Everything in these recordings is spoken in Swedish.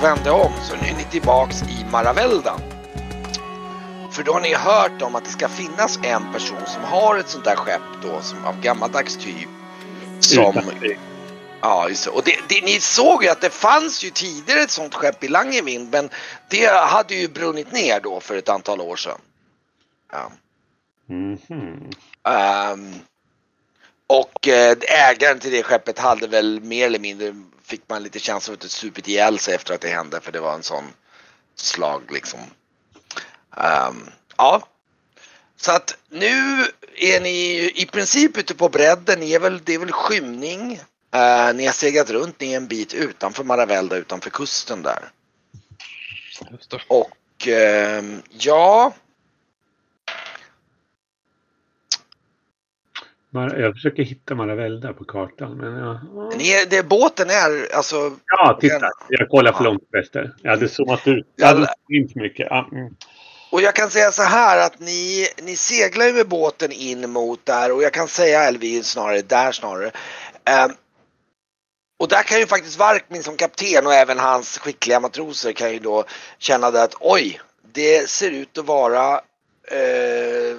och vände om så nu är ni tillbaks i Maravelda. För då har ni hört om att det ska finnas en person som har ett sånt där skepp då som av gammaldags typ. Som, ja, just det. Och det, det, ni såg ju att det fanns ju tidigare ett sånt skepp i Langevind men det hade ju brunnit ner då för ett antal år sedan. Ja. Mhm. Ehm, och eh, ägaren till det skeppet hade väl mer eller mindre fick man lite känsla av att det supit ihjäl sig efter att det hände för det var en sån slag liksom. Ehm, ja. Så att nu är ni i princip ute på bredden. Ni är väl, det är väl skymning. Eh, ni har seglat runt, ni är en bit utanför Maravelda, utanför kusten där. Och ehm, ja, Jag försöker hitta Maravelda på kartan. Men ja. ni är, det, båten är alltså ja, titta. Jag kollar för långt väster. Jag hade zoomat ut. Jag hade inte mycket. Ja, mm. Och jag kan säga så här att ni, ni seglar ju med båten in mot där och jag kan säga Elvin snarare där snarare. Ehm, och där kan ju faktiskt Varkmin som kapten och även hans skickliga matroser kan ju då känna det att oj, det ser ut att vara eh,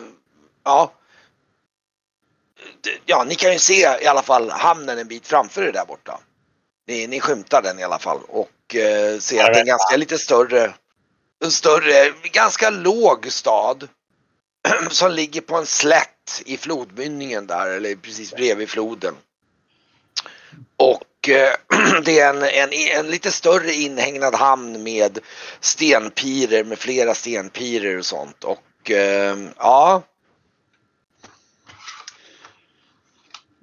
ja. Ja, ni kan ju se i alla fall hamnen en bit framför er där borta. Ni, ni skymtar den i alla fall och eh, ser att det är en ganska lite större en större, ganska låg stad som ligger på en slätt i flodmynningen där eller precis bredvid floden. Och eh, det är en, en, en lite större inhägnad hamn med stenpirer med flera stenpirer och sånt och eh, ja,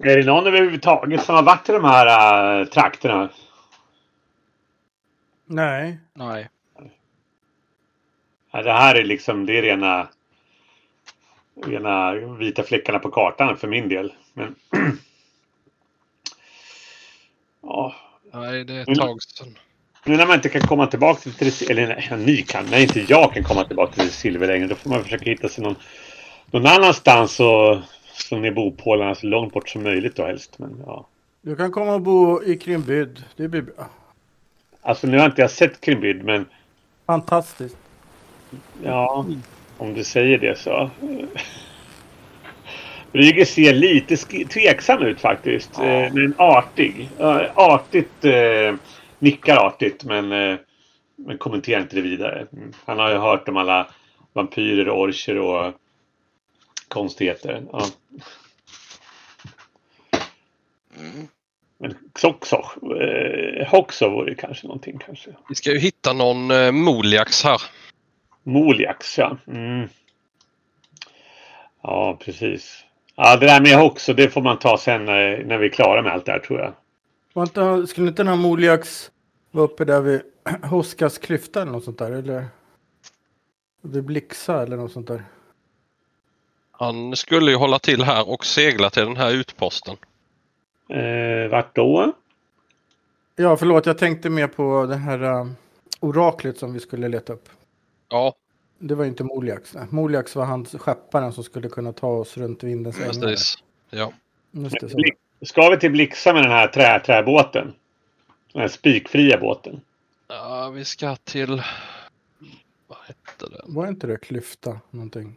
Är det någon överhuvudtaget som har varit i de här äh, trakterna? Nej. Nej. Ja, det här är liksom, det är rena, rena vita fläckarna på kartan för min del. Men, ja, Nej, det är ett tag sedan. nu när man inte kan komma tillbaka till det, eller nej, ni kan, när inte jag kan komma tillbaka till det silver längre, då får man försöka hitta sig någon, någon annanstans och slå ner bopålarna så långt bort som möjligt då helst. Men, ja. Du kan komma och bo i Krimbyd. Det blir bra. Alltså nu har inte jag sett Krimbyd men Fantastiskt. Ja, om du säger det så. Brygge ser lite tveksam ut faktiskt. Ja. Eh, men artig. Artigt. Eh, nickar artigt men, eh, men kommenterar inte det vidare. Mm. Han har ju hört om alla vampyrer och orcher och konstigheter. Ja. Mm. Men eh, Hoxo vore kanske någonting kanske. Vi ska ju hitta någon eh, Moliax här. Moliax, ja. Mm. Ja, precis. Ja, det där med Hoxo, det får man ta sen när, när vi är klara med allt det här tror jag. Var inte, skulle inte den här Moliax vara uppe där vid Hoskas klyfta eller något sånt där? Eller? Vid Blixa eller något sånt där? Han skulle ju hålla till här och segla till den här utposten. Eh, vart då? Ja, förlåt. Jag tänkte mer på det här uh, oraklet som vi skulle leta upp. Ja, Det var ju inte Moliax. Nej. Moliax var han skepparen som skulle kunna ta oss runt vindens ängar. precis. Ja. Just det, så. Ska vi till Blixa med den här trä, träbåten? Den här spikfria båten. ja, vi ska till... Vad hette det? Var inte det klyfta någonting?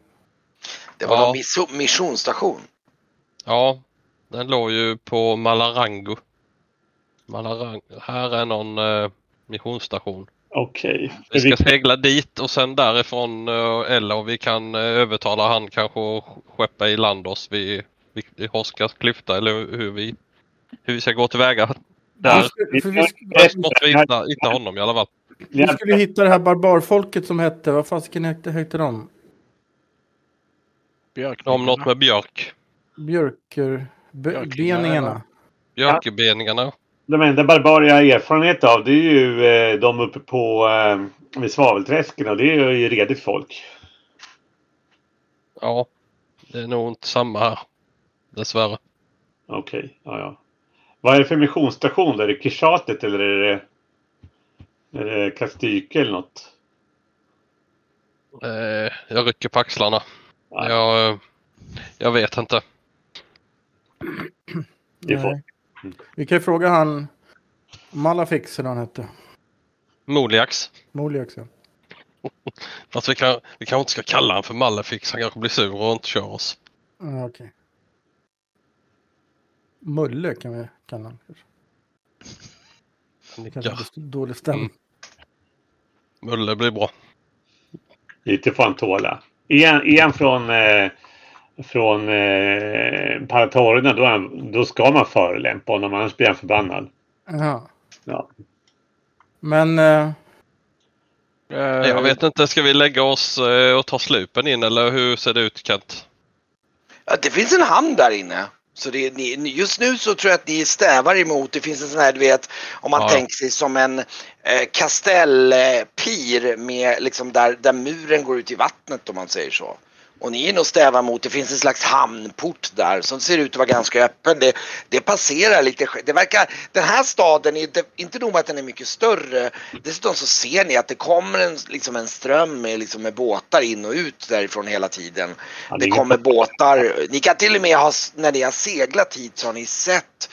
Det var Ja. någon missionsstation. Ja, den låg ju på Malarango. Malarang... Här är någon eh, missionsstation. Okej. Vi ska Vi- segla dit och sen därifrån eh, eller vi kan eh, övertala han kanske att skeppa i land oss vid, vid Hoskas klyfta eller hur vi, hur vi ska gå tillväga. Där för vi, först måste vi hitta, hitta honom i alla fall. vi skulle hitta det här barbarfolket som hette, vad fasiken hette, hette de? Björk. Om något med björk. Björker... Be, Björklingarna. beningarna. Björkebeningarna. De enda barbarer jag har erfarenhet av det är ju eh, de uppe på eh, vid svavelträsken och det är ju redigt folk. Ja, det är nog inte samma här. Dessvärre. Okej, ja ja. Vad är det för missionsstation? Är det Kishatet eller är det, är det Kastyke eller något? Eh, jag rycker på axlarna. Ja. Jag, jag vet inte. Det får-. Vi kan ju fråga han Malafix eller han hette. Moliax. Moliax ja. Fast vi, kan, vi kanske inte ska kalla honom för Malefix. Han kanske blir sur och inte kör oss. Okej. Mulle kan vi kalla honom. Det kanske Ja, blir dålig stämning. Mm. Mulle blir bra. Lite får han tåla. Är han från, eh, från eh, paratorerna då, han, då ska man förolämpa honom annars blir han förbannad. Ja. Ja. Men... Eh, eh, Jag vet inte, ska vi lägga oss eh, och ta slupen in eller hur ser det ut Kent? Ja, det finns en hamn där inne. Så det, ni- just nu så tror jag att ni stävar emot, det finns en sån här du vet om man Ja. tänker sig som en eh, kastellpir med liksom där, där muren går ut i vattnet om man säger så. Och ni är nog stävar mot, det finns en slags hamnport där som ser ut att vara ganska öppen. Det, det passerar lite, det verkar, den här staden är inte, inte nog med att den är mycket större. Dessutom så ser ni att det kommer en, liksom en ström med, liksom med båtar in och ut därifrån hela tiden. Ja, Det är kommer båtar. Ni kan till och med ha, när ni har seglat hit så har ni sett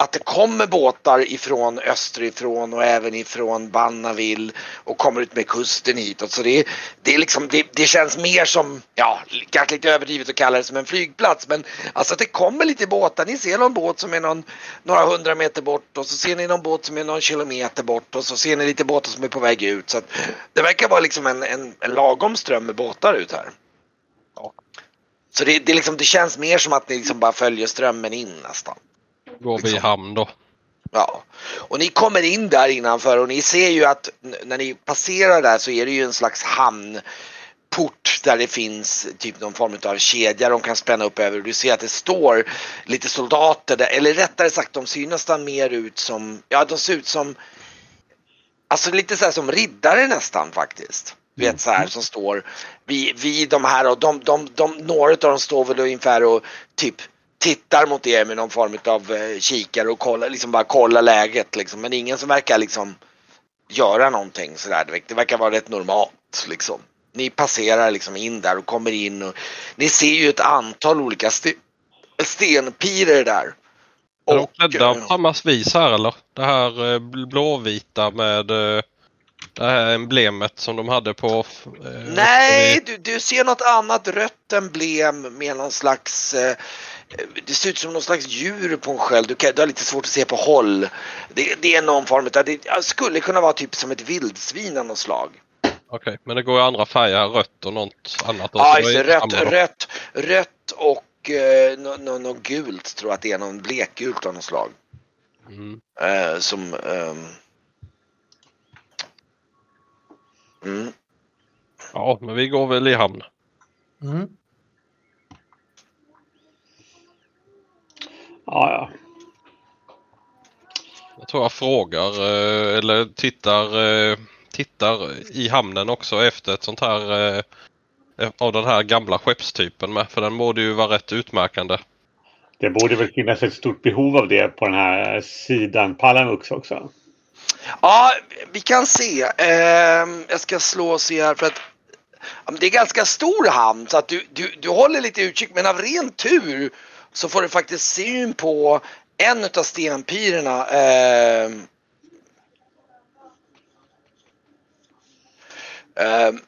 att det kommer båtar ifrån österifrån och även ifrån Bannaville och kommer ut med kusten hit. Så det, det, är liksom, det, det känns mer som, ja, kanske lite överdrivet att kalla det som en flygplats, men alltså att det kommer lite båtar. Ni ser någon båt som är någon, några hundra meter bort och så ser ni någon båt som är någon kilometer bort och så ser ni lite båtar som är på väg ut. Så att det verkar vara liksom en, en, en lagom ström med båtar ut här. Så det, det, liksom, det känns mer som att ni liksom bara följer strömmen in nästan. Går vi i Liksom. hamn då? Ja, och ni kommer in där innanför och ni ser ju att när ni passerar där så är det ju en slags hamnport där det finns typ någon form av kedja de kan spänna upp över. Du ser att det står lite soldater där, eller rättare sagt de ser ju nästan mer ut som, ja de ser ut som, alltså lite så här som riddare nästan faktiskt. Du vet så här som står vid, vid de här och de, de, de, några av dem står väl ungefär och typ tittar mot er med någon form av eh, kikare och kollar, liksom bara kollar läget liksom. Men ingen som verkar liksom göra någonting sådär. Det, verkar- vara rätt normalt liksom. Ni passerar liksom in där och kommer in och ni ser ju ett antal olika st stenpirer där. Är de Och, klädda på samma vis här eller? Det här eh, bl- blåvita med eh, det här emblemet som de hade på... Nej, du, du ser något annat rött emblem med någon slags det ser ut som någon slags djur på en sköld. Du, kan, du har lite svårt att se på håll. Det, det är någon form av, det skulle kunna vara typ som ett vildsvin av något slag. Okej, men det går i andra färger, rött och något annat. Ja, Så just det det. är Rött, rött, rött och eh, något nå, nå gult tror jag att det är. Någon blekgult av något slag. Mm. Eh, som... ehm, mm. Ja, men vi går väl i hamn. mm. Ja, ja. Jag tror jag frågar eh, eller tittar, eh, tittar i hamnen också efter ett sånt här eh, av den här gamla skeppstypen med. För den borde ju vara rätt utmärkande. Det borde väl finnas ett stort behov av det på den här sidan Palamux också. Ja, vi kan se. Ehm, jag ska slå och se här för att det är ganska stor hamn så att du, du, du håller lite utkik men av ren tur så får du faktiskt syn på en av stenpirerna. ehm, ehm,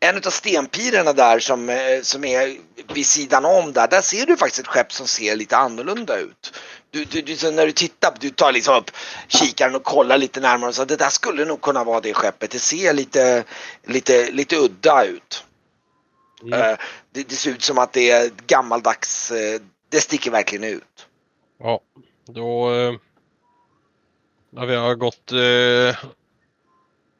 en av stenpirerna där som, eh, som är vid sidan om där, där ser du faktiskt ett skepp som ser lite annorlunda ut. Du, du, du, så när du tittar, du tar liksom upp kikaren och kollar lite närmare så det där skulle nog kunna vara det skeppet. Det ser lite, lite, lite udda ut. Mm. Eh, det, det ser ut som att det är gammaldags, eh, det sticker verkligen ut. Ja, då eh, när vi har gått, eh,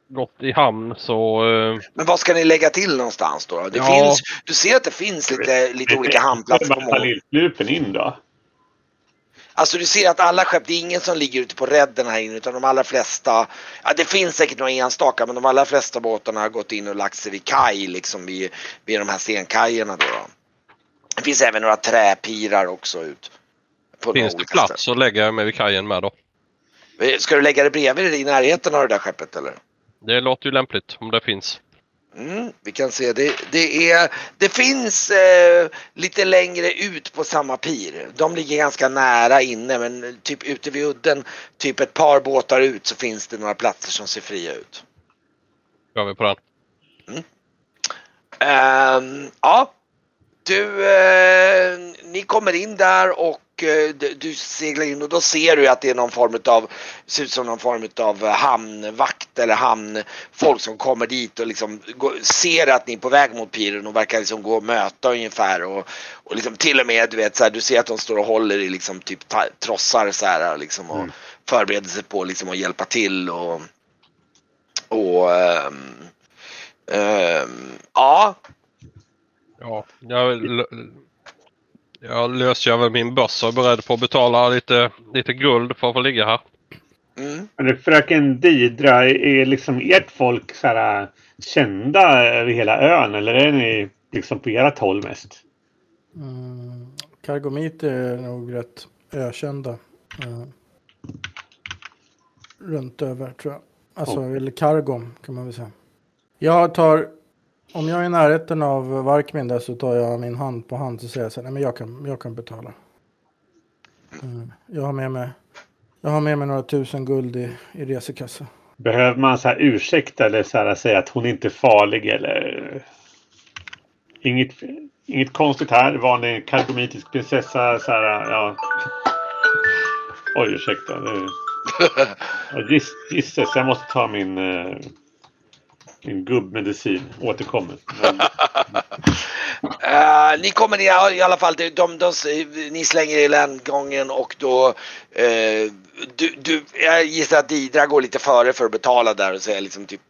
gått i hamn så eh, Men vad ska ni lägga till någonstans då? Det Ja. finns, du ser att det finns lite, lite olika hamnplatser på många in då? Alltså du ser att alla skepp, det är ingen som ligger ute på redden här inne utan de allra flesta, ja det finns säkert några enstaka men de allra flesta båtarna har gått in och lagt sig vid kaj liksom vid, vid de här stenkajerna då. då. Det finns även några träpirar också ut. Finns det plats så lägger jag mig vid kajen med då. ställen. Ska du lägga det bredvid i närheten av det där skeppet eller? Det låter ju lämpligt om det finns. Mm, vi kan se det. Det, är, det finns eh, lite längre ut på samma pir. De ligger ganska nära inne men typ ute vid udden, typ ett par båtar ut så finns det några platser som ser fria ut. Kör vi på den. Ehm, ja, du, eh, ni kommer in där och eh, du, seglar in och då ser du att det är någon form av, ser ut som någon form av hamnvakt eller hamnfolk som kommer dit och liksom går, ser att ni är på väg mot piren och verkar liksom gå och möta ungefär och, och liksom till och med du vet så här, du ser att de står och håller i liksom typ trossar så här liksom och Mm. förbereder sig på liksom att hjälpa till och och ehm, ehm, ja, Ja, jag, jag löser väl min börs och är beredd på att betala lite, lite guld för att få ligga här. mm. Men fröken Didra, är liksom ert folk så här, kända över hela ön eller är ni liksom på ert håll mest? Mm, Kargomit är nog rätt ökända. Eh, runt över tror jag. Alltså, eller Kargom kan man väl säga. Jag tar, om jag är i närheten av Varkmin där så tar jag min hand på hand och säger så här, nej men jag kan, jag kan betala. Mm, jag har med mig, jag har med mig några tusen guld i, i resekassa. Behöver man så här ursäkta eller så här säga att hon inte är farlig eller? Inget, inget konstigt här. Vanlig kargomitisk prinsessa så här, ja. Oj, ursäkta. Det- Ja, giss, gisses, jag måste ta min, eh, min gubbmedicin. Återkommer. Men, Eh, ni kommer ner i alla fall, de, de, de, ni slänger i landgången och då eh, du, du, jag gissar att Didra går lite före för att betala där och säger liksom typ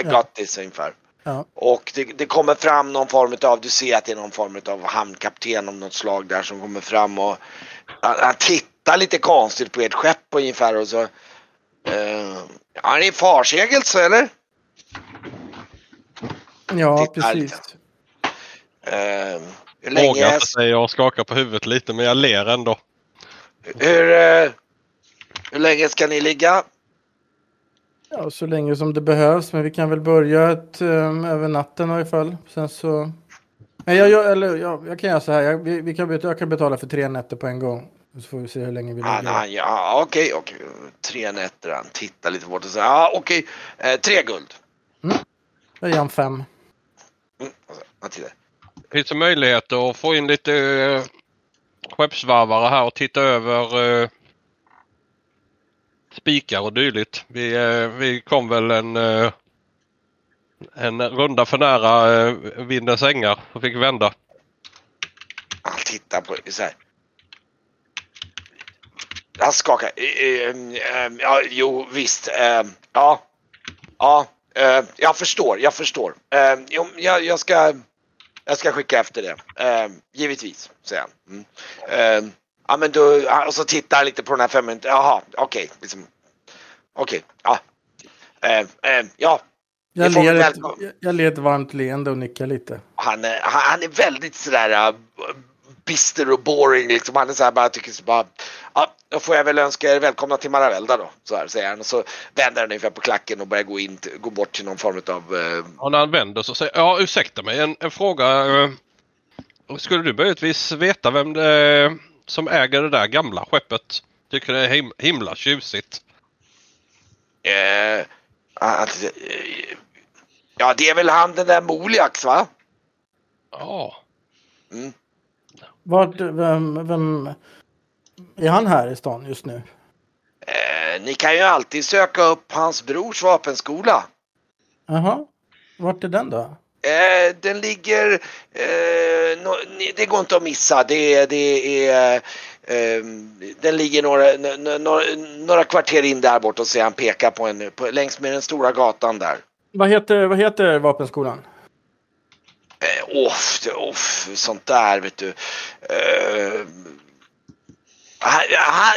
I got Ja. this ungefär. Ja. Och det, det kommer fram någon form av, du ser att det är någon form av hamnkapten av något slag där som kommer fram och han, han tittar lite konstigt på ert skepp ungefär och så eh, Har ni farsegel så eller? Ja, precis. Eh, hur länge, Vågar inte säga och skakar på huvudet lite men jag ler ändå. hur, eh, hur länge ska ni ligga? Ja, så länge som det behövs. Men vi kan väl börja ett, um, över natten i alla fall. Sen så... Nej, jag, jag, eller, jag, jag kan göra så här. Jag, vi, vi kan, bet- jag kan betala för tre nätter på en gång. Så får vi se hur länge vi Han, ligger. han, ja, okej, okej. Tre nätter. Han tittar lite bort och säger ja, okej. Eh, tre guld. Jag ger han fem. Mm, och så, han tittar. Finns det möjlighet att få in lite uh, skeppsvarvare här och titta över eh, spikar och dylikt? Vi, eh, vi kom väl en, eh, en runda för nära uh, vindens ängar och fick vända. Han tittar på så här. Han skakar. Eh, eh, eh, ja, jo, visst. Eh, ja, ja. Eh, jag förstår, jag förstår. Eh, jag, jag ska... Jag ska skicka efter det. Eh, givetvis, säger han. Mm. Eh, ja, men då... Och så tittar han lite på den här fem minuter. Jaha, okej. liksom. Okej, ja. Eh, eh, ja, Jag ler, ett, jag- ler ett varmt leende och nickar lite. han, är- han, han är väldigt sådär bister och boring liksom. Han är såhär bara tycker så bara, ja, då får jag väl önska er välkomna till Maravelda då. Så här säger han och så vänder han ungefär på klacken och börjar gå in, gå bort till någon form av uh, Och när han vänder så säger ja ursäkta mig en, en fråga. eh, skulle du möjligtvis veta vem det är som äger det där gamla skeppet? Tycker det är him himla tjusigt. eh, att, eh, ja, det är väl han den där Moliax va? Ja. Mm. Vart, vem, vem... Är han här i stan just nu? Eh, ni kan ju alltid söka upp hans brors vapenskola. Jaha. Vart är den då? Eh, den ligger, eh, ni- det går inte att missa. Det, det är, eh, den ligger några, n- n- några, några kvarter in där bort och så han pekar på en, på, längs med den stora gatan där. Vad heter, vad heter vapenskolan? Eh, off, det- off, sånt där vet du. Eh, han,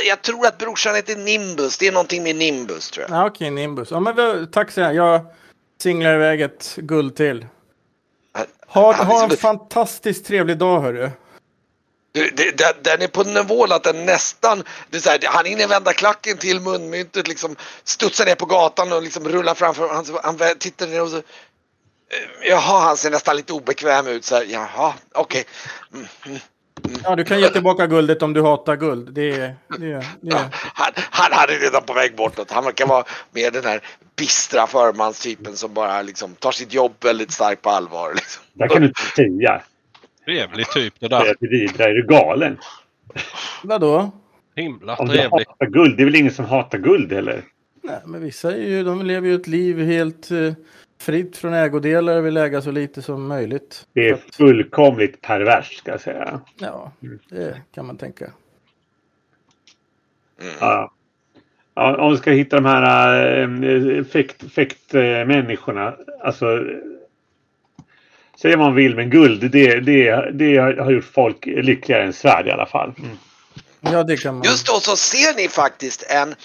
jag tror att brorsan heter Nimbus. Det är någonting med Nimbus tror jag. Ja, okej, Nimbus. Ja, men tack så. Jag singlar iväg ett guld till. Ha, Han är ha en fantastiskt trevlig dag, hörru. Du, det, den, den är på nivån att den nästan, det är så här, han hinner vända klacken till munmyntet, liksom studsar ner på gatan och liksom rullar framför. Han, han tittar ner och så. Jaha, han ser nästan lite obekväm ut. Så här, jaha, okej. Mm, mm. Ja, du kan ge tillbaka guldet om du hatar guld. Det är... Det, är- det, är- Han, han hade redan på väg bortåt. Han verkar vara mer den här bistra förmanstypen som bara liksom tar sitt jobb väldigt starkt på allvar. Liksom. Det kan du inte säga. Trevlig typ det där. till Vidra. Är du galen? vadå? Himla Om du trevlig. hatar guld. Det är väl ingen som hatar guld heller? Nej, men vissa är ju, de lever ju ett liv helt eh, fritt från ägodelar, vill äga så lite som möjligt. Det är fullkomligt perverst ska jag säga. ja, det kan man tänka. Mm. Ja. Ja, om vi ska hitta de här äh, fäkt, fäktmänniskorna. Alltså. Säga vad man vill men guld det, det, det har gjort folk lyckligare än svärd i alla fall. Mm. Ja, det kan man. Just då så ser ni faktiskt en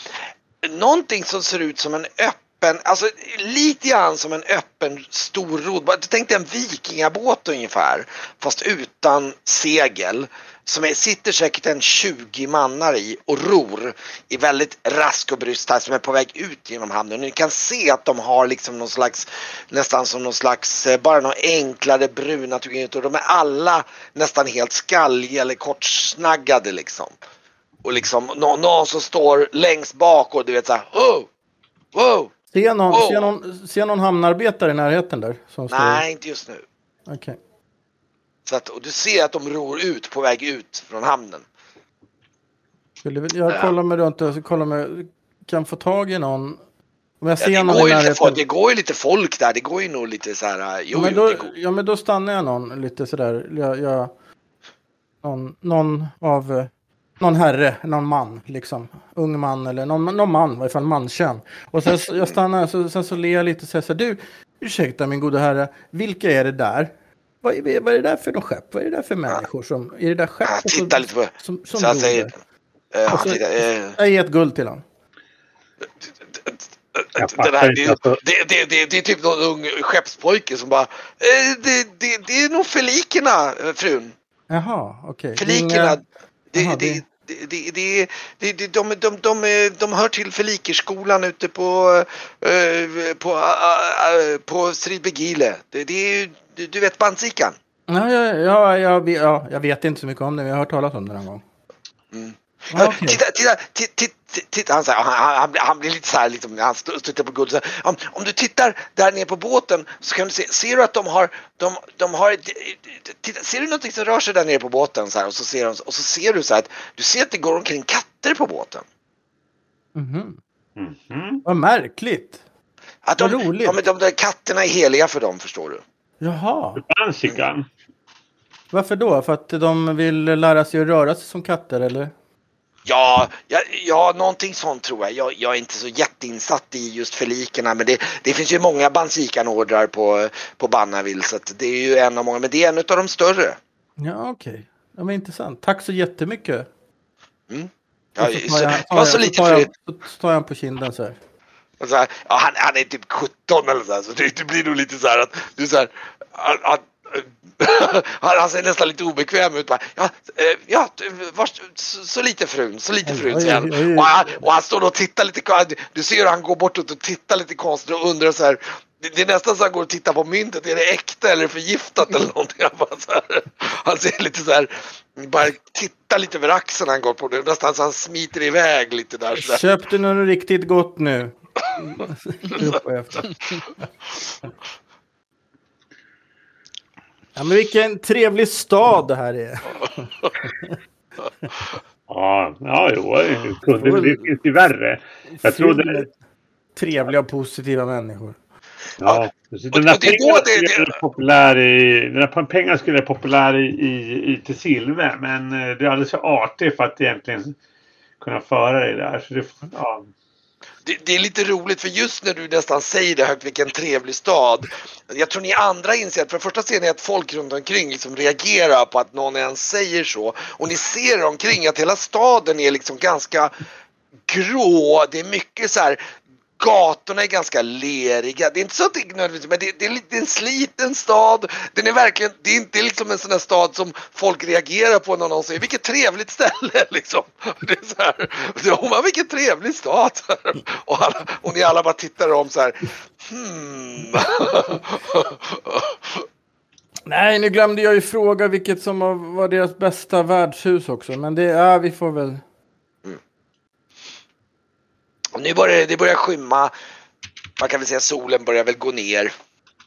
någonting som ser ut som en öppen, alltså lite grann som en öppen stor rodd. Tänk dig en vikingabåt ungefär, fast utan segel. Som är, sitter säkert en 20 mannar i och ror i väldigt rask och bryst här som är på väg ut genom hamnen. Ni kan se att de har liksom någon slags, nästan som någon slags, eh, bara några enklare bruna tyger och de är alla nästan helt skalliga eller kortsnaggade liksom. Och liksom någon, någon som står längst bak och du vet såhär oh, wow. Ser någon, Wow. ser, någon, ser någon hamnarbetare i närheten där? Nej, inte just nu. Okej. Så att, och du ser att de ror ut på väg ut från hamnen. Skulle Jag kollar mig runt och kollar mig, kan få tag i någon. Om jag ser Ja, det, någon går i ju lite närheten. folk, det går ju lite folk där. Det går ju nog lite så här. äh, Ja Jo, men, jo, då, ja, men då stannar jag någon lite sådär. Jag, jag, någon, någon av någon herre, någon man liksom. Ung man eller någon, någon man, i varje fall manskön. Och sen så, jag stannar så, sen så ler jag lite och säger så här, du, ursäkta min gode herre, vilka är det där? Vad är, vad är det där för någon skepp? Vad är det där för människor som, är det där skepp? Ja, så- titta lite på Som, som Så jag ror säger. han så- tittar, eh, Jag ger ett guld till honom. Den här, det, det, det, det, det är typ någon ung skeppspojke som bara eh, det, det, det är nog felikerna eh, frun. Jaha, okej. Felikerna. Inga- Det, Jaha, det, det, det, det, det, det, de, de, de, är- de hör till Felikerskolan ute på, eh, på, på Stridbegile. Det, är du, vet Bandsikan? Ja, ja, ja, jag, vet- ja, jag vet inte så mycket om det, men jag har hört talas om det någon gång. Mm. Titta, titta, titta, titta, han, säger, han, han, han, blir- han blir lite så här, liksom, han står- tittar på guld. Så här, om, om du tittar där nere på båten så kan du se, ser du att de har, de, de har titta, ser du någonting som rör sig där nere på båten så här, och, så ser de, och så ser du så här att du ser att det går omkring katter på båten. Mhm. mhm. Vad märkligt. Att de, Vad roligt. ja, men de där katterna är heliga för dem förstår du. Jaha. Bansikan. Varför då? För att de vill lära sig att röra sig som katter eller? Ja, ja, ja, någonting sånt tror jag. jag. Jag är inte så jätteinsatt i just felikerna men det, det finns ju många Bansikan-ordrar på, på Bannaville så att det är ju en av många, men det är en av de större. Ja, okej. Ja, men intressant. Tack så jättemycket. Ja, Och så så, tar jag, det tar var jag, så så lite tar jag, fritt. så tar jag honom på kinden så här. Så här, ja, han, han är typ 17 eller så här, så det, det blir nog lite så här att du så här, han, han, han, han ser nästan lite obekväm ut. Bara, ja, eh, ja vars, så, så lite frun, så lite frun oj, säger han. oj, oj. Och han. Och han står och tittar lite, du- du ser hur han går bortåt och tittar lite konstigt och undrar så här. Det, det är nästan så han går och tittar på myntet, är det äkta eller förgiftat eller någonting? Han, bara så här, han ser lite så här, bara tittar lite över axeln han går på det, nästan så han smiter iväg lite där. Så där. Köp du något riktigt gott nu? Ja, men vilken trevlig stad det här är. Ja, ja jo, det finns ju värre. Jag trodde... Trevliga och positiva människor. Ja, och den där det- skulle det- bli populär i... Den där pengarna skulle bli populär i, i, i till Silve. Men eh, det är alldeles för artigt för att egentligen kunna föra det där. Så det, ja. Det, det är lite roligt för just när du nästan säger det högt, vilken trevlig stad. Jag tror ni andra inser att för det första ser ni att folk runt omkring liksom reagerar på att någon ens säger så. Och ni ser omkring att hela staden är liksom ganska grå. Det är mycket så här gatorna är ganska leriga. Det är inte så att det är nödvändigtvis, men det, det, är en sliten stad. Den är verkligen, det är inte liksom en sån där stad som folk reagerar på när någon säger vilket trevligt ställe liksom. Det är så här, vilken trevlig stad. Och, alla, och ni alla bara tittar om så här. Hmm. Nej, nu glömde jag ju fråga vilket som var deras bästa värdshus också. Men det, ja, vi får väl... Nu börjar det, det börjar skymma. Man kan väl säga solen börjar väl gå ner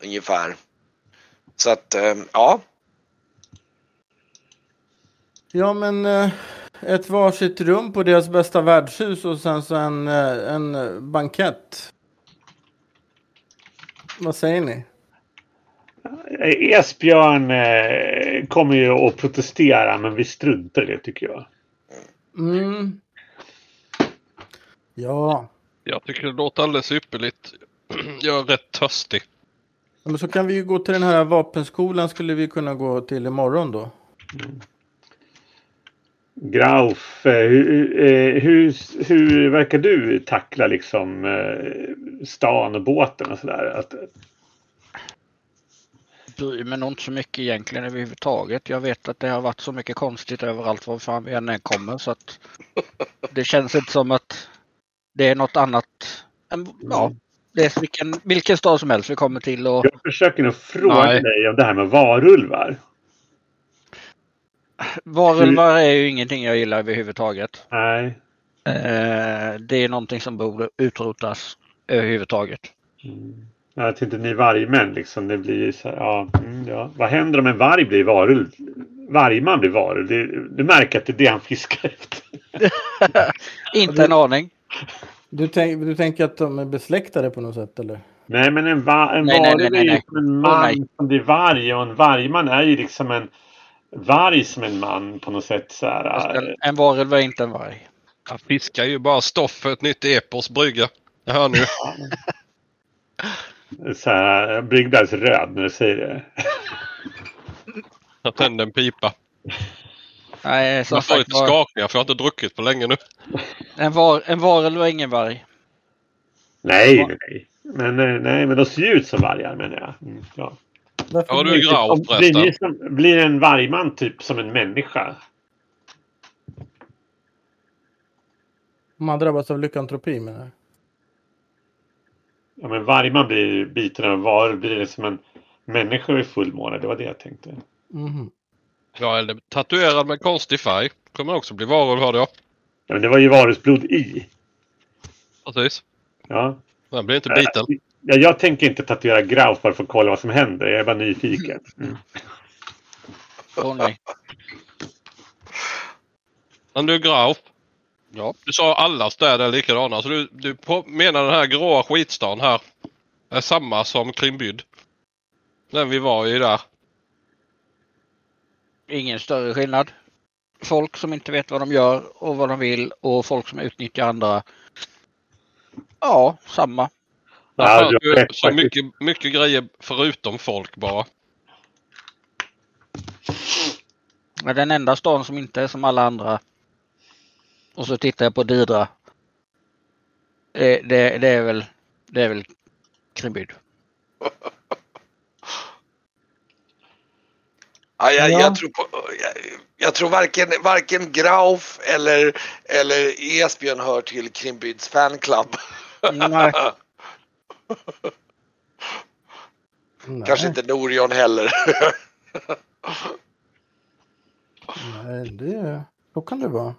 ungefär. Så att, eh, ja. Ja, men eh, ett varsitt rum på deras bästa värdshus och sen så en, eh, en bankett. Vad säger ni? Esbjörn kommer ju att protestera men vi struntar i det tycker jag. Mm. Ja, Jag tycker det låter alldeles ypperligt. Jag är rätt törstig. men så kan vi ju gå till den här vapenskolan skulle vi kunna gå till imorgon då. Grauf, eh, hur, eh, hur, hur verkar du tackla liksom eh, stan och båten och sådär? Att, bryr mig nog inte så mycket egentligen överhuvudtaget. Jag vet att det har varit så mycket konstigt överallt var fan vi än kommer så att det känns inte som att det är något annat. än- Ja, det är vilken, vilken stad som helst vi kommer till och jag försöker nog fråga Nej. dig om det här med varulvar. varulvar är ju ingenting jag gillar överhuvudtaget. Nej. Eh, det är någonting som borde utrotas överhuvudtaget. Mm. Jag tänkte ni vargmän liksom. Det blir så här, ja, mm, ja. Vad händer om en varg blir varulv? Vargman blir varulv. Du märker att det är det han fiskar efter. Inte en aning. Du, tänk, du tänker att de är besläktade på något sätt eller? Nej men en, va en Nej, nej, varulv nej, är ju nej. en man nej. som blir varg och en vargman är ju liksom en varg som en man på något sätt. Så här, En, en varulv är inte en varg. Jag fiskar ju bara stoff för ett nytt epos brygga. Jag hör nu. så här, jag blir alldeles röd när du säger det. Jag tänder en pipa. Nej, som Jag får lite var, skakningar för jag har inte druckit på länge nu. en, var, en varulv är ingen varg. Nej, nej, nej. Men, eh, nej, men de ser ju ut som vargar menar jag. Mm, ja. Varför Ja, du blir- är grav förresten. blir en vargman typ som en människa? Man drabbas av lyckantropi menar jag. Ja, men vargman blir biten av en varulv. Blir det som en människa i fullmåne? Det var det jag tänkte. Mhm. Ja, eller tatuerad med konstig färg. Kommer också bli varulv hörde jag. Ja, men det var ju varulvsblod i. Precis. Ja. Den blir inte biten. Ja, jag tänker inte tatuera Grauf bara för att kolla vad som händer. Jag är bara nyfiken. Mm. Åh nej. Men du Grauf. Ja. Du sa alla städer är likadana. Så du, du på, menar den här gråa skitstan här är samma som Krimbyd? Den vi var i där. Ingen större skillnad. Folk som inte vet vad de gör och vad de vill och folk som utnyttjar andra. Ja, samma. Ja, så mycket, mycket grejer förutom folk bara. Men den enda stan som inte är som alla andra. Och så tittar jag på Didra. Det, det, det är väl det är väl Krimbyd. Ja, jag, Ja. jag tror på, jag, jag tror varken, varken Grauf eller, eller Esbjörn hör till Krimbyds fanclub. Nej. Kanske inte Norion heller. Nej, det... Så kan det vara.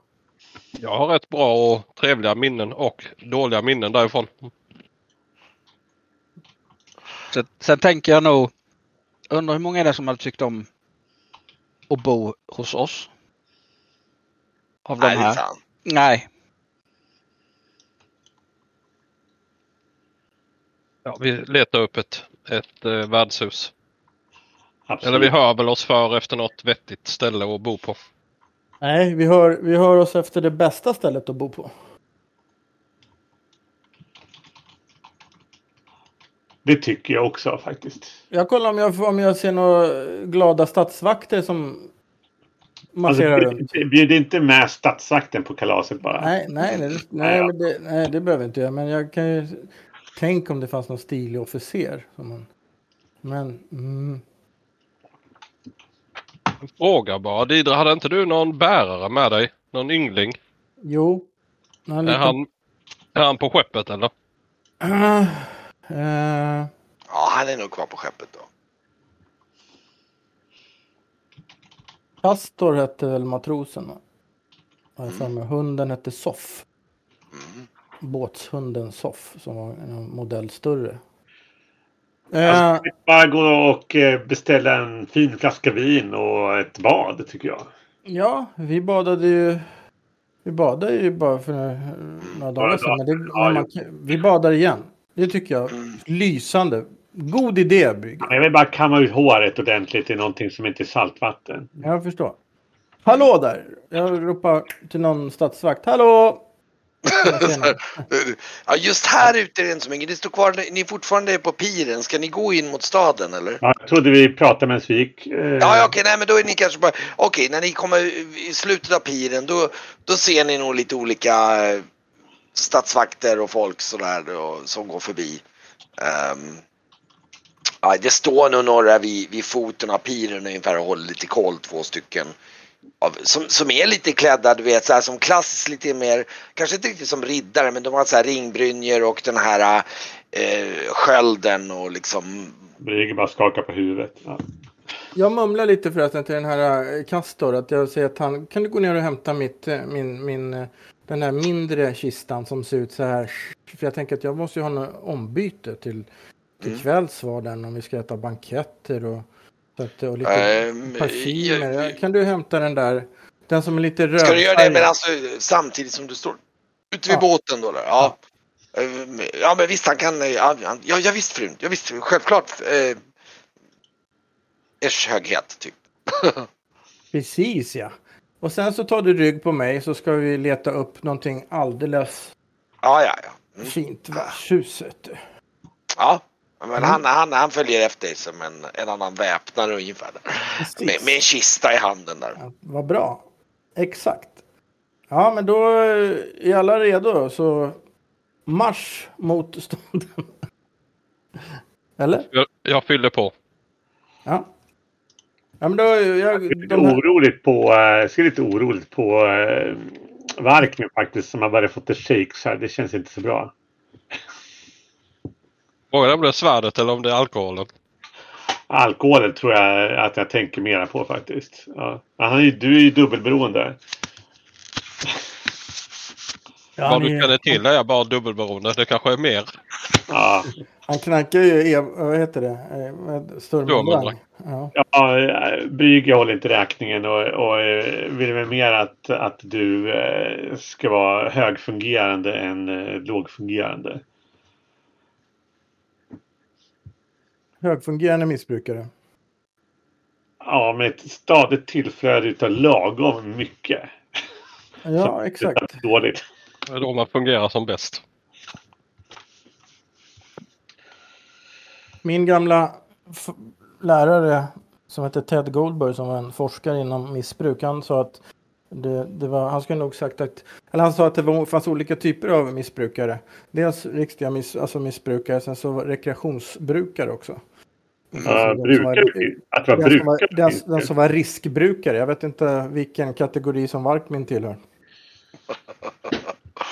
Jag har rätt bra och trevliga minnen och dåliga minnen därifrån. Sen, sen tänker jag nog. Undrar hur många är det som hade tyckt om att bo hos oss? Av de Nej, är här? sant. Nej. Ja, vi letar upp ett, ett eh, värdshus. Absolut. Eller vi hör väl oss för efter något vettigt ställe att bo på. Nej, vi hör, vi hör oss efter det bästa stället att bo på. Det tycker jag också faktiskt. Jag kollar om jag, om jag ser några glada stadsvakter som marschera Alltså, runt. bjud- inte med statsvakten på kalaset bara. Nej, nej, nej, nej, men det, nej, det behöver inte jag. Men jag kan ju... Tänk om det fanns någon stilig officer. Som man, men... Mm, Fråga bara. Didra, hade inte du någon bärare med dig? Någon yngling? jo. Han Är lite, han, är han på skeppet eller? eh, Ja, han är nog kvar på skeppet då. Castor hette väl matrosen? mig. Hunden hette Soff. Mm. Båtshunden Soff som var en modell större. Alltså, Eh, bara gå och eh, beställa en fin flaska vin och ett bad tycker jag. ja, vi badade ju. Vi badade ju bara för några, några dagar sedan. Men det, Ja, man, vi badar igen. Det tycker jag. Mm. Lysande. God idé Brygge. Jag vill bara kamma ut håret ordentligt i någonting som inte är saltvatten. Jag förstår. Hallå där! Jag ropar till någon stadsvakt. Hallå! Ja, just här ute är det inte så mycket. Ni står kvar, ni är fortfarande på piren. Ska ni gå in mot staden eller? Ja, jag trodde vi pratade medan vi gick. Eh, Ja, ja, okej, nej men då är ni kanske bara, okej, när ni kommer i slutet av piren då, då ser ni nog lite olika eh, stadsvakter och folk sådär som går förbi. Ehm, ja, det står nog några vid, vid foten av piren ungefär och håller lite koll, två stycken. Av, som, som är lite klädda, du vet, så här, som klassiskt lite mer, kanske inte riktigt som riddare, men de har så här ringbrynjor och den här eh, skölden och liksom Brygge bara skakar på huvudet. Ja. Jag mumlar lite förresten till den här eh, Castor. Att jag säger att han, kan du gå ner och hämta mitt, eh, min, min, eh, den här mindre kistan som ser ut så här. För jag tänker att jag måste ju ha något ombyte till, till Mm. kvälls var den om vi ska äta banketter och, och lite Ehm, parfymer. jag- Kan du hämta den där? Den som är lite röd. Ska du göra det men alltså, samtidigt som du står ute vid Ja. båten då? Eller? Ja. Ehm, Ja men visst han kan, eh, ja, ja, ja ja, visst frun, ja visst självklart. Eh, Ers höghet typ. Precis ja. Och sen så tar du rygg på mig så ska vi leta upp någonting alldeles Ja ja ja. Mm. fint värdshus. vet du. Ja. Men Mm. han, han, han följer efter som en, en annan väpnare ungefär. Med, med en kista i handen där. Ja, vad bra. Exakt. Ja, men då är alla redo så marsch mot staden. Eller? Jag, jag fyller på. Ja. Ja, men då... Jag, Jag är lite här, oroligt på, eh, jag ser lite oroligt på eh, Vark nu faktiskt som har börjat fått det shakes här. Det känns inte så bra. Frågan är om det är svärdet eller om det är alkoholen. Alkoholen tror jag att jag tänker mera på faktiskt. Ja. Han är, ju- du är ju dubbelberoende. ja, Vad ni- du känner till är bara dubbelberoende. Det kanske är mer. Ja. han knackar ju, ev, vad heter det? Eh. Sturmbrand. Ja. Ja, Brygge håller inte räkningen och, och eh, vill väl mer att, att du eh, ska vara högfungerande än lågfungerande. Högfungerande missbrukare. Ja, med ett stadigt tillflöde utav lagom mycket. Ja, exakt. Det är dåligt. Det är då man fungerar som bäst. Min gamla lärare som hette Ted Goldberg som var en forskare inom missbruk. Han sa att det, det var, han skulle nog sagt att, eller han sa att det var, fanns olika typer av missbrukare. Dels riktiga miss, alltså missbrukare, sen så var rekreationsbrukare också. Ja, Alltså, den som brukare, var- att vara Den som, var, brukare. den, den som var riskbrukare. Jag vet inte vilken kategori som Varkmin tillhör.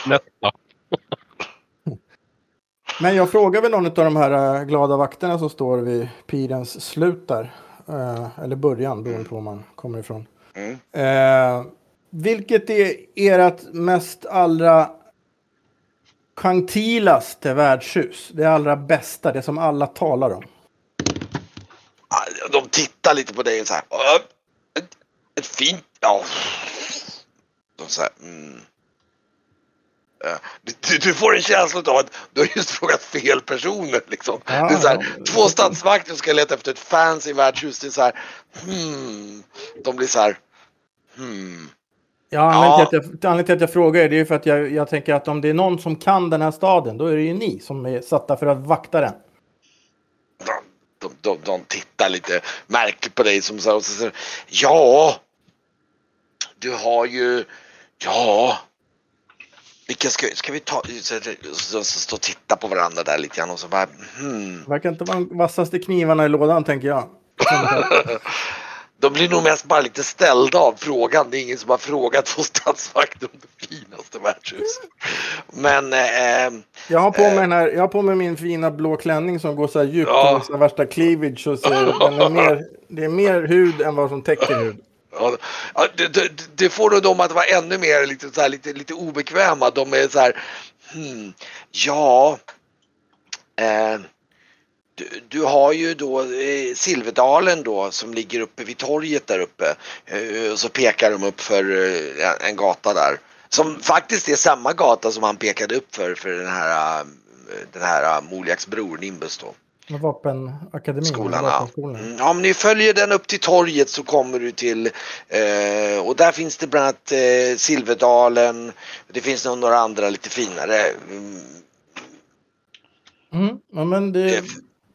Nästa. Men jag frågar väl någon av de här äh, glada vakterna som står vid pirens slut där. Eh, eller början, beroende på var man kommer ifrån. Mm. Eh, vilket är ert mest allra gentilaste värdshus? Det allra bästa, det som alla talar om. Ja, De tittar lite på dig och så här. "Åh, Ett, ett fint, ja. De så här, mm. Ja, Du, du får en känsla av att du har just frågat fel personer. Liksom. Ja, det är så här, ja. två statsvakter ska leta efter ett fancy värdshus. Det är så här, hmm. De blir så här, hmm. Ja, anledningen, till att jag, anledningen till att jag frågar är det är för att jag, jag tänker att om det är någon som kan den här staden, då är det ju ni som är satta för att vakta den. De, de, de, de tittar lite märkligt på dig som så här, och så säger ja. du har ju, ja. Vilka ska, ska vi ta, så, så, så, stå och titta på varandra där lite grann och så bara, hmm. Verkar inte vara de vassaste knivarna i lådan tänker jag. De blir nog mest bara lite ställda av frågan. Det är ingen som har frågat på statsvakten om det finaste värdshuset. Men... Eh, Jag har på mig, den här, jag har på mig min fina blå klänning som går så här djupt Ja. och så värsta cleavage. Så ser, den är mer, det är mer hud än vad som täcker hud ja, det, det, det får nog dem att vara ännu mer lite, så här, lite, lite obekväma. De är så här, hmm, ja... Eh, du, du har ju då eh, Silverdalen då som ligger uppe vid torget där uppe. Eh, och så pekar de upp för eh, en- gata där. Som faktiskt är samma gata som han pekade upp för, för den här, eh, den här eh, Moliaks bror Nimbus då. Med vapenakademin. Skolan, ja. vapenskolan. Mm, ja, om ni följer den upp till torget så kommer du till eh, och där finns det bland annat eh, Silverdalen. Det finns nog några andra lite finare. Mm, Mm. Ja, men det,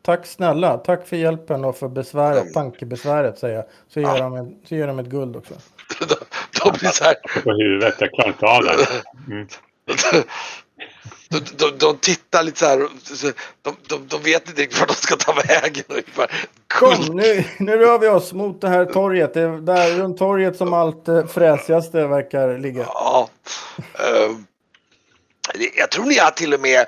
tack snälla. Tack för hjälpen och för besväret, Mm. tankebesväret säger jag. Så ger, Ja. de, en, så ger de ett guld också. de, de blir så här. På huvudet. Jag klarar inte av det. De, de, de tittar lite så här. De, de, de vet inte riktigt vart de ska ta vägen. ungefär. Kom, nu, nu rör vi oss mot det här torget. Det är där runt torget som allt eh, fräsigaste verkar ligga. Ja. det- jag tror ni har till och med,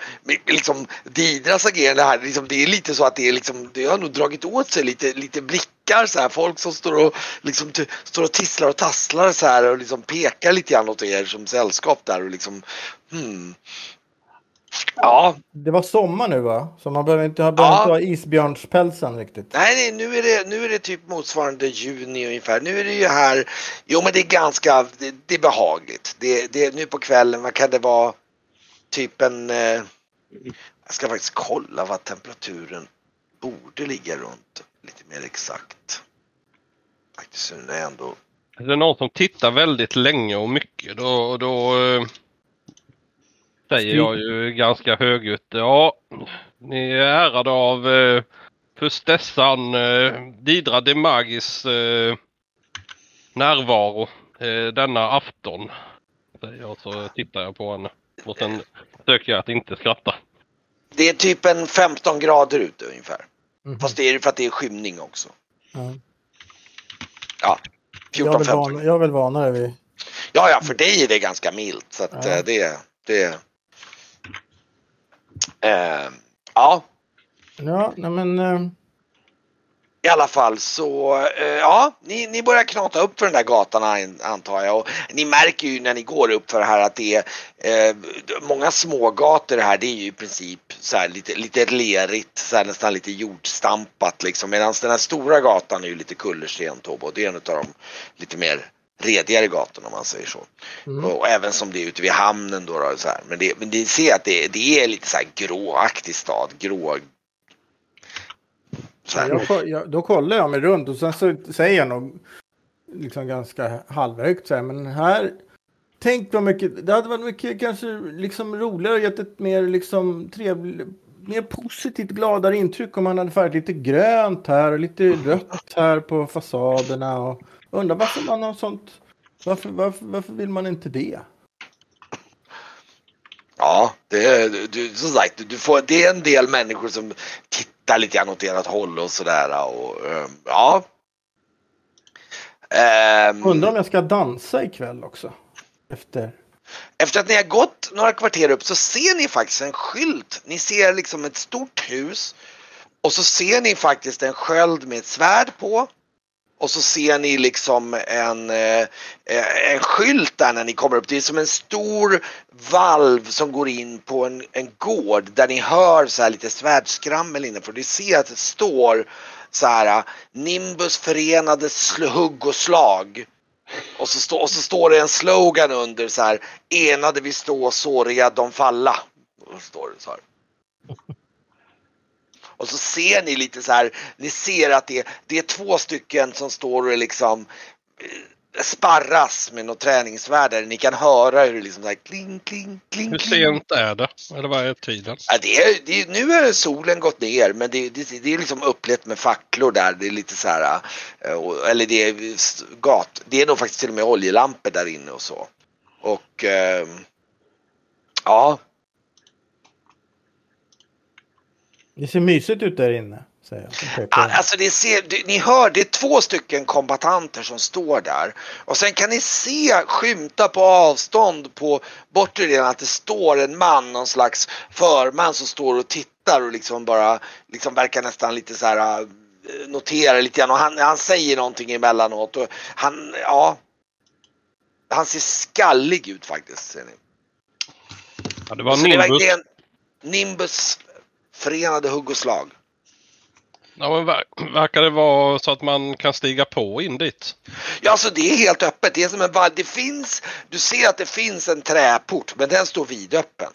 liksom Didras agerande här, liksom, det är lite så att det är liksom, det har nog dragit åt sig lite, lite blickar så här. Folk som står och liksom står och tisslar och tasslar så här och liksom pekar lite grann åt er som sällskap där och liksom hmm. Ja, Det var sommar nu va? Så man behöver inte ha, behöver Ja. inte ha isbjörnspälsen riktigt. nej, nej nu, är det, nu är det typ motsvarande juni ungefär. Nu är det ju här, jo men det är ganska, det, det är behagligt. Det, det, nu på kvällen, vad kan det vara? Typ en, eh, jag ska faktiskt kolla vad temperaturen borde ligga runt lite mer exakt. Faktiskt så är det ändå, Är det någon som tittar väldigt länge och mycket då, då eh, säger jag ju ganska högljutt. Ja, ni är ärade av eh, Fustessan eh, Didra de Magis eh, närvaro eh, denna afton. Säger jag så tittar jag på henne. Och sen försöker jag att inte skratta. det är typ en 15 grader ute ungefär. Mhm. Fast det är för att det är skymning också. Ja. Ja, Jag, är väl 14-15 van, jag är väl vanare vid... Ja, ja, för dig är det ganska milt. Så att Ja. eh, det, det... Eh, ja, Ja, nej men... eh, i alla fall så, eh, ja, ni, ni börjar knata upp för den där gatan an- antar jag. Och ni märker ju när ni går upp för det här att det är eh, många smågator här. Det är ju i princip så här lite, lite lerigt, så här nästan lite jordstampat liksom. Medan den här stora gatan är ju lite kullersten Tobo. Det är en av de lite mer redigare gatorna om man säger så. Mm. Och även som det är ute vid hamnen då. då så här. Men, det, men det ser att det, det är lite så här gråaktig stad. Grå... Så här. Jag, jag, då kollar jag mig runt och sen så säger jag nog liksom ganska halvhögt så här, men här Tänk vad mycket, det hade varit mycket kanske liksom roligare och gett ett mer liksom trevligt, mer positivt gladare intryck om man hade färgat lite grönt här och lite rött här på fasaderna och undrar varför man har sånt, varför, varför, varför vill man inte det? Ja, det, du, som sagt, du får, det är en del människor som tittar lite grann åt ert håll och sådär. Och, ehm, ja. Ehm, Undrar om jag ska dansa ikväll också? Efter. Efter att ni har gått några kvarter upp så ser ni faktiskt en skylt. Ni ser liksom ett stort hus och så ser ni faktiskt en sköld med ett svärd på. Och så ser ni liksom en, eh, eh, en skylt där när ni kommer upp. Det är som en stor valv som går in på en, en gård där ni hör så här lite svärdskrammel innanför. Ni ser att det står så här eh, Nimbus förenade sl- hugg och slag. Och så, stå, och så står det en slogan under så här enade vi stå såriga de falla. Och så står det så här. Och så ser ni lite så här, ni ser att det, det är två stycken som står och liksom eh, sparras med något träningsvärd där ni kan höra hur det liksom så här kling, kling, kling, Hur sent är det? Eller vad är tiden? Ja, det är, det är, nu är solen gått ner men det, det, det är liksom upplätt med facklor där. Det är lite så här, eh, eller det är gat. Det är nog faktiskt till och med oljelampor där inne och så. Och ehm, ja, Det ser mysigt ut där inne. Säger jag. Alltså det ser, ni hör, det är två stycken kombatanter som står där. Och sen kan ni se skymta på avstånd på bortre delen att det står en man, någon slags förman som står och tittar och liksom bara liksom verkar nästan lite så här äh, notera lite grann och han, han säger någonting emellanåt och han, ja. Han ser skallig ut faktiskt. Ser ni. Ja, det var Så det är Nimbus. verkligen Nimbus förenade hugg och slag. Ja, men ver- verkar det vara så att man kan stiga på in dit? Ja, alltså det är helt öppet. Det är som en vall. Det finns, du ser att det finns en träport, men den står vidöppen.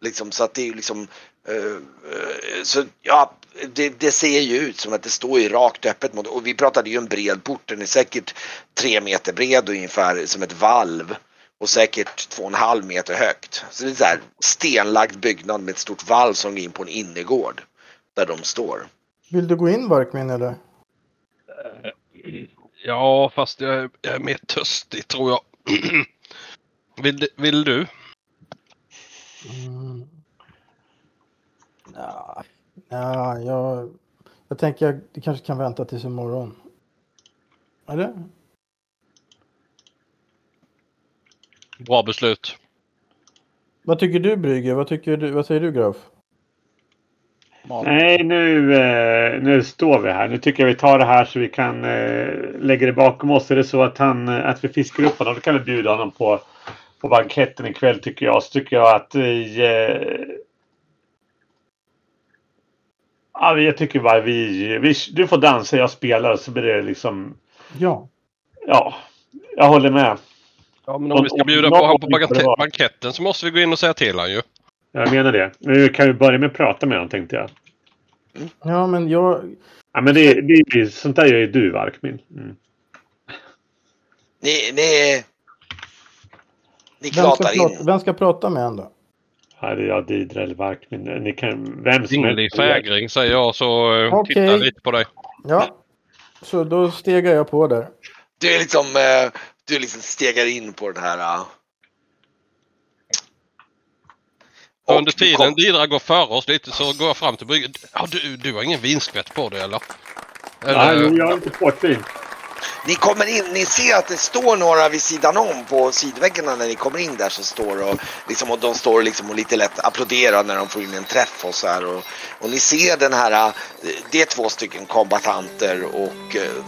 Liksom så att det är liksom, eh, eh, så ja, det, det ser ju ut som att det står ju rakt öppet mot, och vi pratade ju en bred port, den är säkert tre meter bred och ungefär som ett valv. Och säkert två och en halv meter högt. Så det är så här stenlagd byggnad med ett stort valv som går in på en innergård. Där de står. Vill du gå in Varkmin eller? Ja, fast jag, är- jag är mer törstig tror jag. vill, vill du? Mm. Ja, ja jag, jag tänker jag det kanske kan vänta tills imorgon. Eller? Bra beslut. Vad tycker du Brygge? Vad, tycker du, vad säger du Graf? Nej, nu, eh, nu står vi här. Nu tycker jag vi tar det här så vi kan eh, lägga det bakom oss. Är det så att, han, eh, att vi fiskar upp honom, då kan vi bjuda honom på, på banketten ikväll tycker jag. Så tycker jag att vi... Ja, jag tycker bara vi, vi... Du får dansa, jag spelar så blir det liksom... Ja. Ja, jag håller med. Ja, men om vi ska bjuda på honom på bankett- banketten så måste vi gå in och säga till honom ju. Jag menar det. Nu kan vi börja med att prata med honom tänkte jag. Ja, men jag... Ja, men det, det, är- sånt där gör ju du, Varkmin. Mm. Ni, ni, ni Vem ska, klatar prata, in. vem ska prata med honom då? Ja, det är jag, Didre eller Varkmin. Ni kan... Vem som Ringlig fägring säger jag så uh, Okej. titta lite på dig. Ja. Så då stegar jag på där. Du är liksom, eh, du liksom stegar in på den här. eh. Och under tiden kom- Didra går före oss lite så går jag fram till bryggan. Ja, du, du har ingen vinskvätt på dig eller? Nej, eller jo, jag har inte portvin. Ni kommer in, ni ser att det står några vid sidan om på sidväggarna när ni kommer in där så står och, liksom, och de står liksom och lite lätt applåderar när de får in en träff och så här och, och ni ser den här, eh, det är två stycken kombatanter och eh,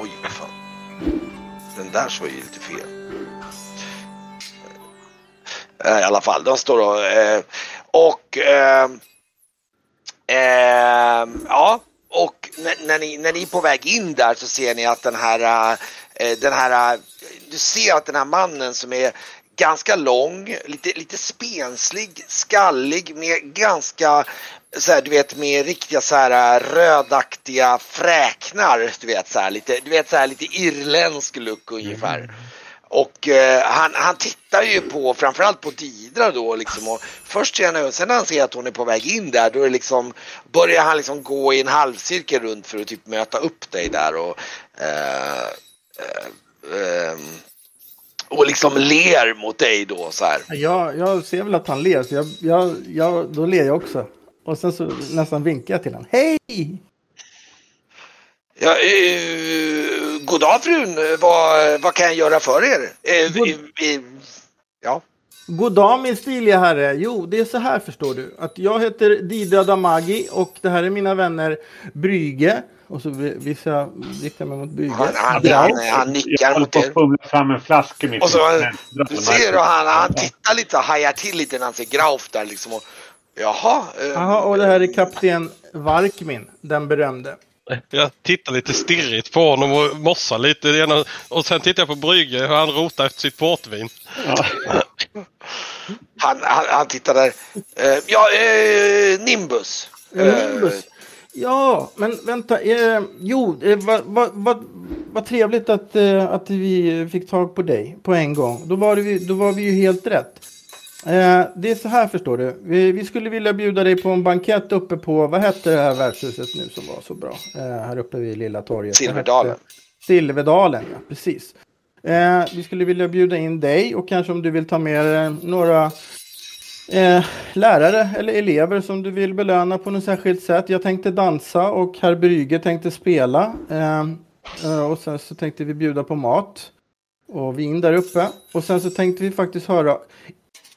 oj vad fan. Den där så är ju lite fel. Eh, I alla fall, de står och, eh, och eh, eh, ja, och när, när, ni, när ni är på väg in där så ser ni att den här, eh, den här, du ser att den här mannen som är ganska lång, lite, lite spenslig, skallig med ganska så här, du vet med riktiga så här rödaktiga fräknar, du vet så här lite, du vet så här lite irländsk look ungefär. Och eh, han, han tittar ju på framförallt på Didra då liksom och först ser han sen när han ser att hon är på väg in där då är liksom börjar han liksom gå i en halvcirkel runt för att typ möta upp dig där och eh, eh, ehm, och liksom ler mot dig då så här. Jag, jag ser väl att han ler, så jag, jag, jag, då ler jag också. Och sen så nästan vinkar jag till honom. Hej! Ja, eh, god dag frun, vad, vad kan jag göra för er? Eh, God- eh, ja. God dag min stiliga herre. Jo, det är så här förstår du. Att jag heter Didra Damagi och det här är mina vänner Brygge. Och så vi- visar jag riktar mig mot Brygge. Han, han, han, han Jag nickar mot er. fumla fram en flaska mitt Och så, du ser och han, han tittar lite, hajar till lite när han ser Grauf där liksom. Och, jaha. Eh, Jaha, och det här är kapten Varkmin, den berömde. Jag tittar lite stirrigt på honom och mossar lite. Och sen tittar jag på Brygge hur han rotar efter sitt portvin. Ja. han, han, han tittar där. Eh, ja, eh, Nimbus. Eh, Nimbus. Ja, men vänta. Eh, jo, eh, vad va, va, vad trevligt att, eh, att vi fick tag på dig på en gång. Då var, vi, då var vi ju helt rätt. Eh, det är så här förstår du. Vi, vi skulle vilja bjuda dig på en bankett uppe på, vad hette det här värdshuset nu som var så bra? Eh, här uppe vid Lilla torget. Silverdalen. Silverdalen, ja precis. Eh, vi skulle vilja bjuda in dig och kanske om du vill ta med några eh, lärare eller elever som du vill belöna på något särskilt sätt. Jag tänkte dansa och herr Brüge tänkte spela. Eh, eh, och sen så tänkte vi bjuda på mat och vin där uppe. Och sen så tänkte vi faktiskt höra,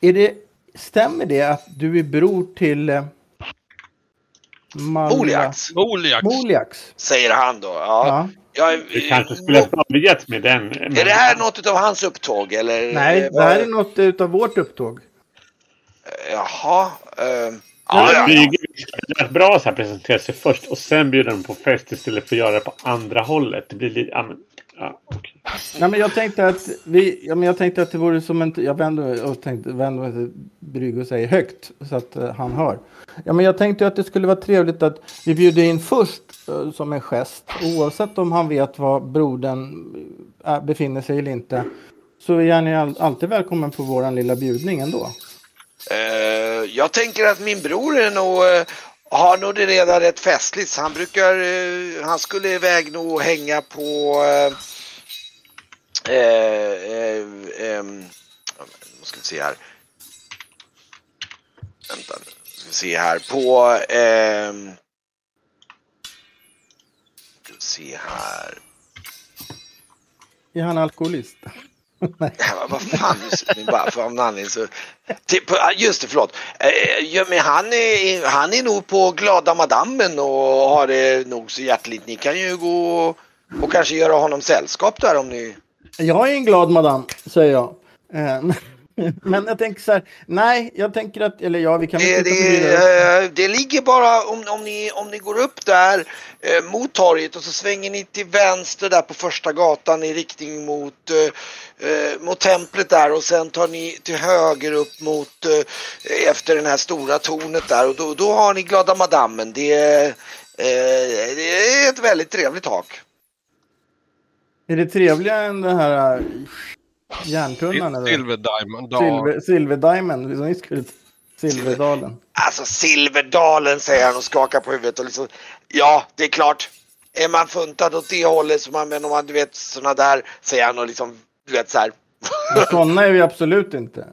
är det, stämmer det att du är bror till eh, Moliax, Moliax. Säger han då. Ja. Ja. Jag, Du kanske skulle ha börjat med den. Är det här något av hans upptåg eller? Nej, eh, det här är något utav vårt upptåg. Jaha. eh, Ja, ja, ja, det är bra så här presentera sig först och sen bjuda dem på fest istället för att göra det på andra hållet. Det blir lite... Ja, men, ja, okej. Nej, men jag tänkte att vi, ja, men jag tänkte att det vore som en, jag vände mig och tänkte, vände mig till Brygge och säger högt så att eh, han hör. Ja, men jag tänkte att det skulle vara trevligt att vi bjuder in först eh, som en gest, oavsett om han vet var brodern eh, befinner sig eller inte. Så är all, alltid välkommen på våran lilla bjudning ändå. Eh, jag tänker att min bror är nog, eh, har nog det redan rätt festligt. Så Han brukar, eh, han skulle iväg nog och hänga på eh, eh, eh, vad ska vi se här. Vänta, nu ska vi se här på, ehm, ska vi se här. Är han alkoholist? Ja, vad fan, bara för någon anledning så... Ah, just det, förlåt. Eh, ja, men han, är, han är nog på Glada Madammen och har det nog så hjärtligt. Ni kan ju gå och, och kanske göra honom sällskap där om ni... Jag är en glad madam, säger jag. Eh, Men jag tänker så här, nej, jag tänker att, eller ja, vi kan väl Det, det, eh, det ligger bara om, om, ni, om ni går upp där eh, mot torget och så svänger ni till vänster där på första gatan i riktning mot, eh, eh, mot templet där och sen tar ni till höger upp mot eh, efter den här stora tornet där och då, då har ni Glada Madammen. Det, är, eh, det är ett väldigt trevligt tak. Är det trevligare än den här järntunnan? eller? Silver Diamond. Silver, Silver Diamond, som ni skulle Silverdalen. Alltså Silverdalen säger han och skakar på huvudet och liksom Ja, det är klart. Är man funtad åt det hållet så man, men om man du vet sådana där säger han och liksom du vet så här. Sådana är vi absolut inte.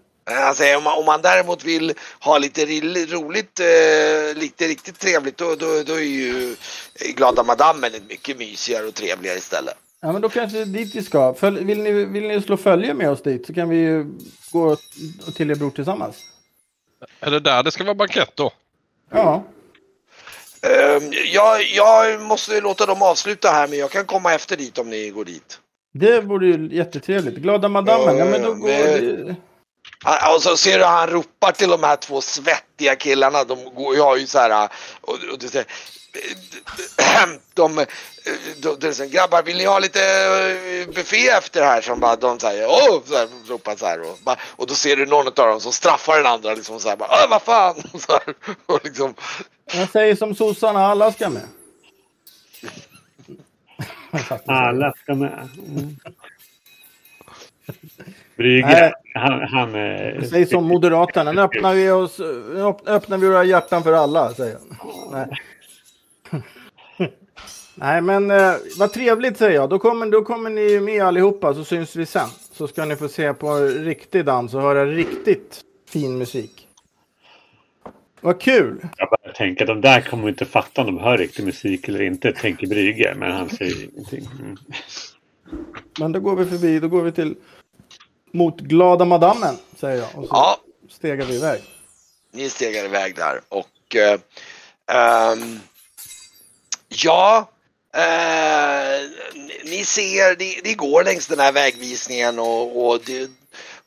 Säger om man, om man däremot vill ha lite roligt, eh, lite riktigt trevligt då, då, då är ju Glada Madammen mycket mysigare och trevligare ställe. Ja, men då kanske det är dit vi ska. Följ, vill, ni, vill ni slå följe med oss dit så kan vi ju gå till er bror tillsammans. Är det där det ska vara bankett då? Ja, Ehm, jag, jag måste låta dem avsluta här men jag kan komma efter dit om ni går dit. det vore ju jättetrevligt. Glada madammen, ja men då går vi... Ah, Och så ser du han ropar till de här två svettiga killarna. De går, jag har ju så här. Och, och du säger, de, de, de, de grabbar vill ni ha lite eh, buffé efter här? Som bara, de säger åh, så här, ropar så här. Och, bara, och då ser du någon av dem som straffar den andra liksom så här. Bara, "Åh, vad fan! Så här, och liksom, Jag säger som sossarna, alla ska med. Alla ska med. Mm. Brygge, han... han eh, säger som Moderaterna, nu öppnar vi, oss, nu öppnar vi våra hjärtan för alla, säger jag. Nej. Nej, men eh, vad trevligt säger jag. Då kommer, då kommer ni ju med allihopa så syns vi sen. Så ska ni få se på riktig dans och höra riktigt fin musik. Vad kul! Jag bara tänker, de där kommer inte fatta om de hör riktig musik eller inte, tänker Brygge. Men han säger ingenting. Mm. Men då går vi förbi, då går vi till mot Glada Madammen, säger jag. Och så ja, stegar vi iväg. ni stegar iväg där och eh, ehm, ja, eh, ni- ser, ni, ni går längs den här vägvisningen och, och det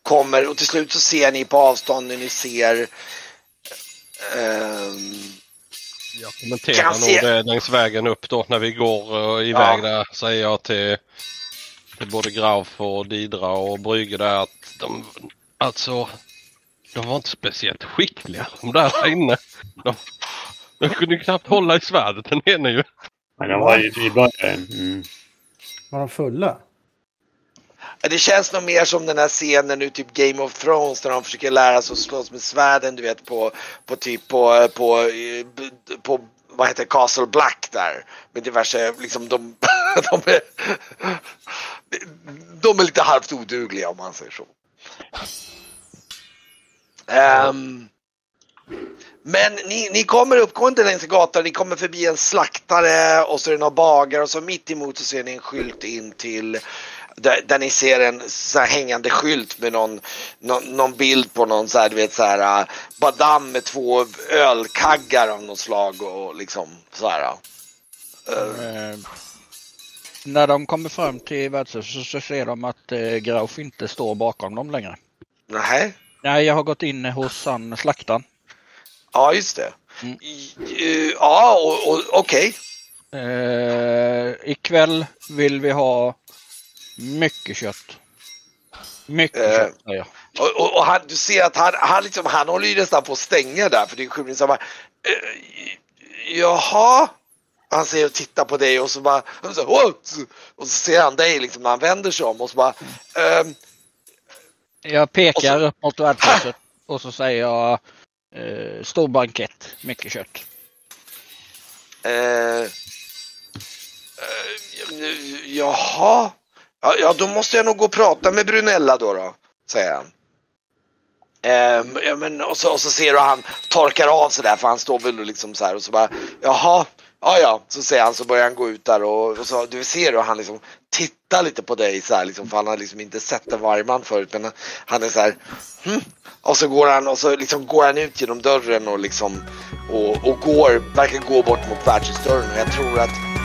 kommer och till slut så ser ni på avstånd när ni ser ehm, Jag kommenterar se- nog det längs vägen upp då när vi går eh, iväg Ja. där. Säger jag till, till både Grauf och Didra och Brygge där att de, alltså, de var inte speciellt skickliga de där inne. De, de kunde ju knappt hålla i svärdet den ene ju. Men de var ju i början. Mm. Var de fulla? Det känns nog mer som den här scenen ur typ Game of Thrones när de försöker lära sig att slåss med svärden du vet på, på typ på, på, på, på vad heter Castle Black där. Med diverse, liksom de, de, är, de är lite halvt odugliga om man säger så. Um, men ni, ni kommer uppgående längs gatan, ni kommer förbi en slaktare och så är det några bagare och så mitt emot så ser ni en skylt in till där, där ni ser en så här hängande skylt med någon, någon, någon, bild på någon så här, du vet så här uh, badam med två ölkaggar av något slag och liksom så här. Uh. Eh, när de kommer fram till värdshuset så, så ser de att eh, Grauf inte står bakom dem längre. Nej. Nej, jag har gått in hos han slaktaren. Ja, just det. Mm. Ja, okej. Okay. Eh, ikväll vill vi ha mycket kött. Mycket eh, kött, jag. Och, och, och, han, du ser att han, han, liksom, han håller ju nästan på att stänga där för det är skymning. Så bara, eh, jaha? Han ser och tittar på dig och så bara, och så, och så ser han dig liksom när han vänder sig om och så bara. Eh, jag pekar så, upp mot värdshuset och så säger jag eh, stor bankett, mycket kött. Eh, eh, jaha? Ja, ja, då måste jag nog gå och prata med Brunella då, då säger han. Eh, ja, men, och, så, och så ser du han torkar av sig där för han står väl liksom så här och så bara jaha, ja ja, så säger han så börjar han gå ut där och, och så du ser hur han liksom tittar lite på dig så här liksom för han har liksom inte sett en vargman förut men han är så här hm? och så går han och så liksom går han ut genom dörren och liksom och, och går, verkar gå bort mot världshusdörren och jag tror att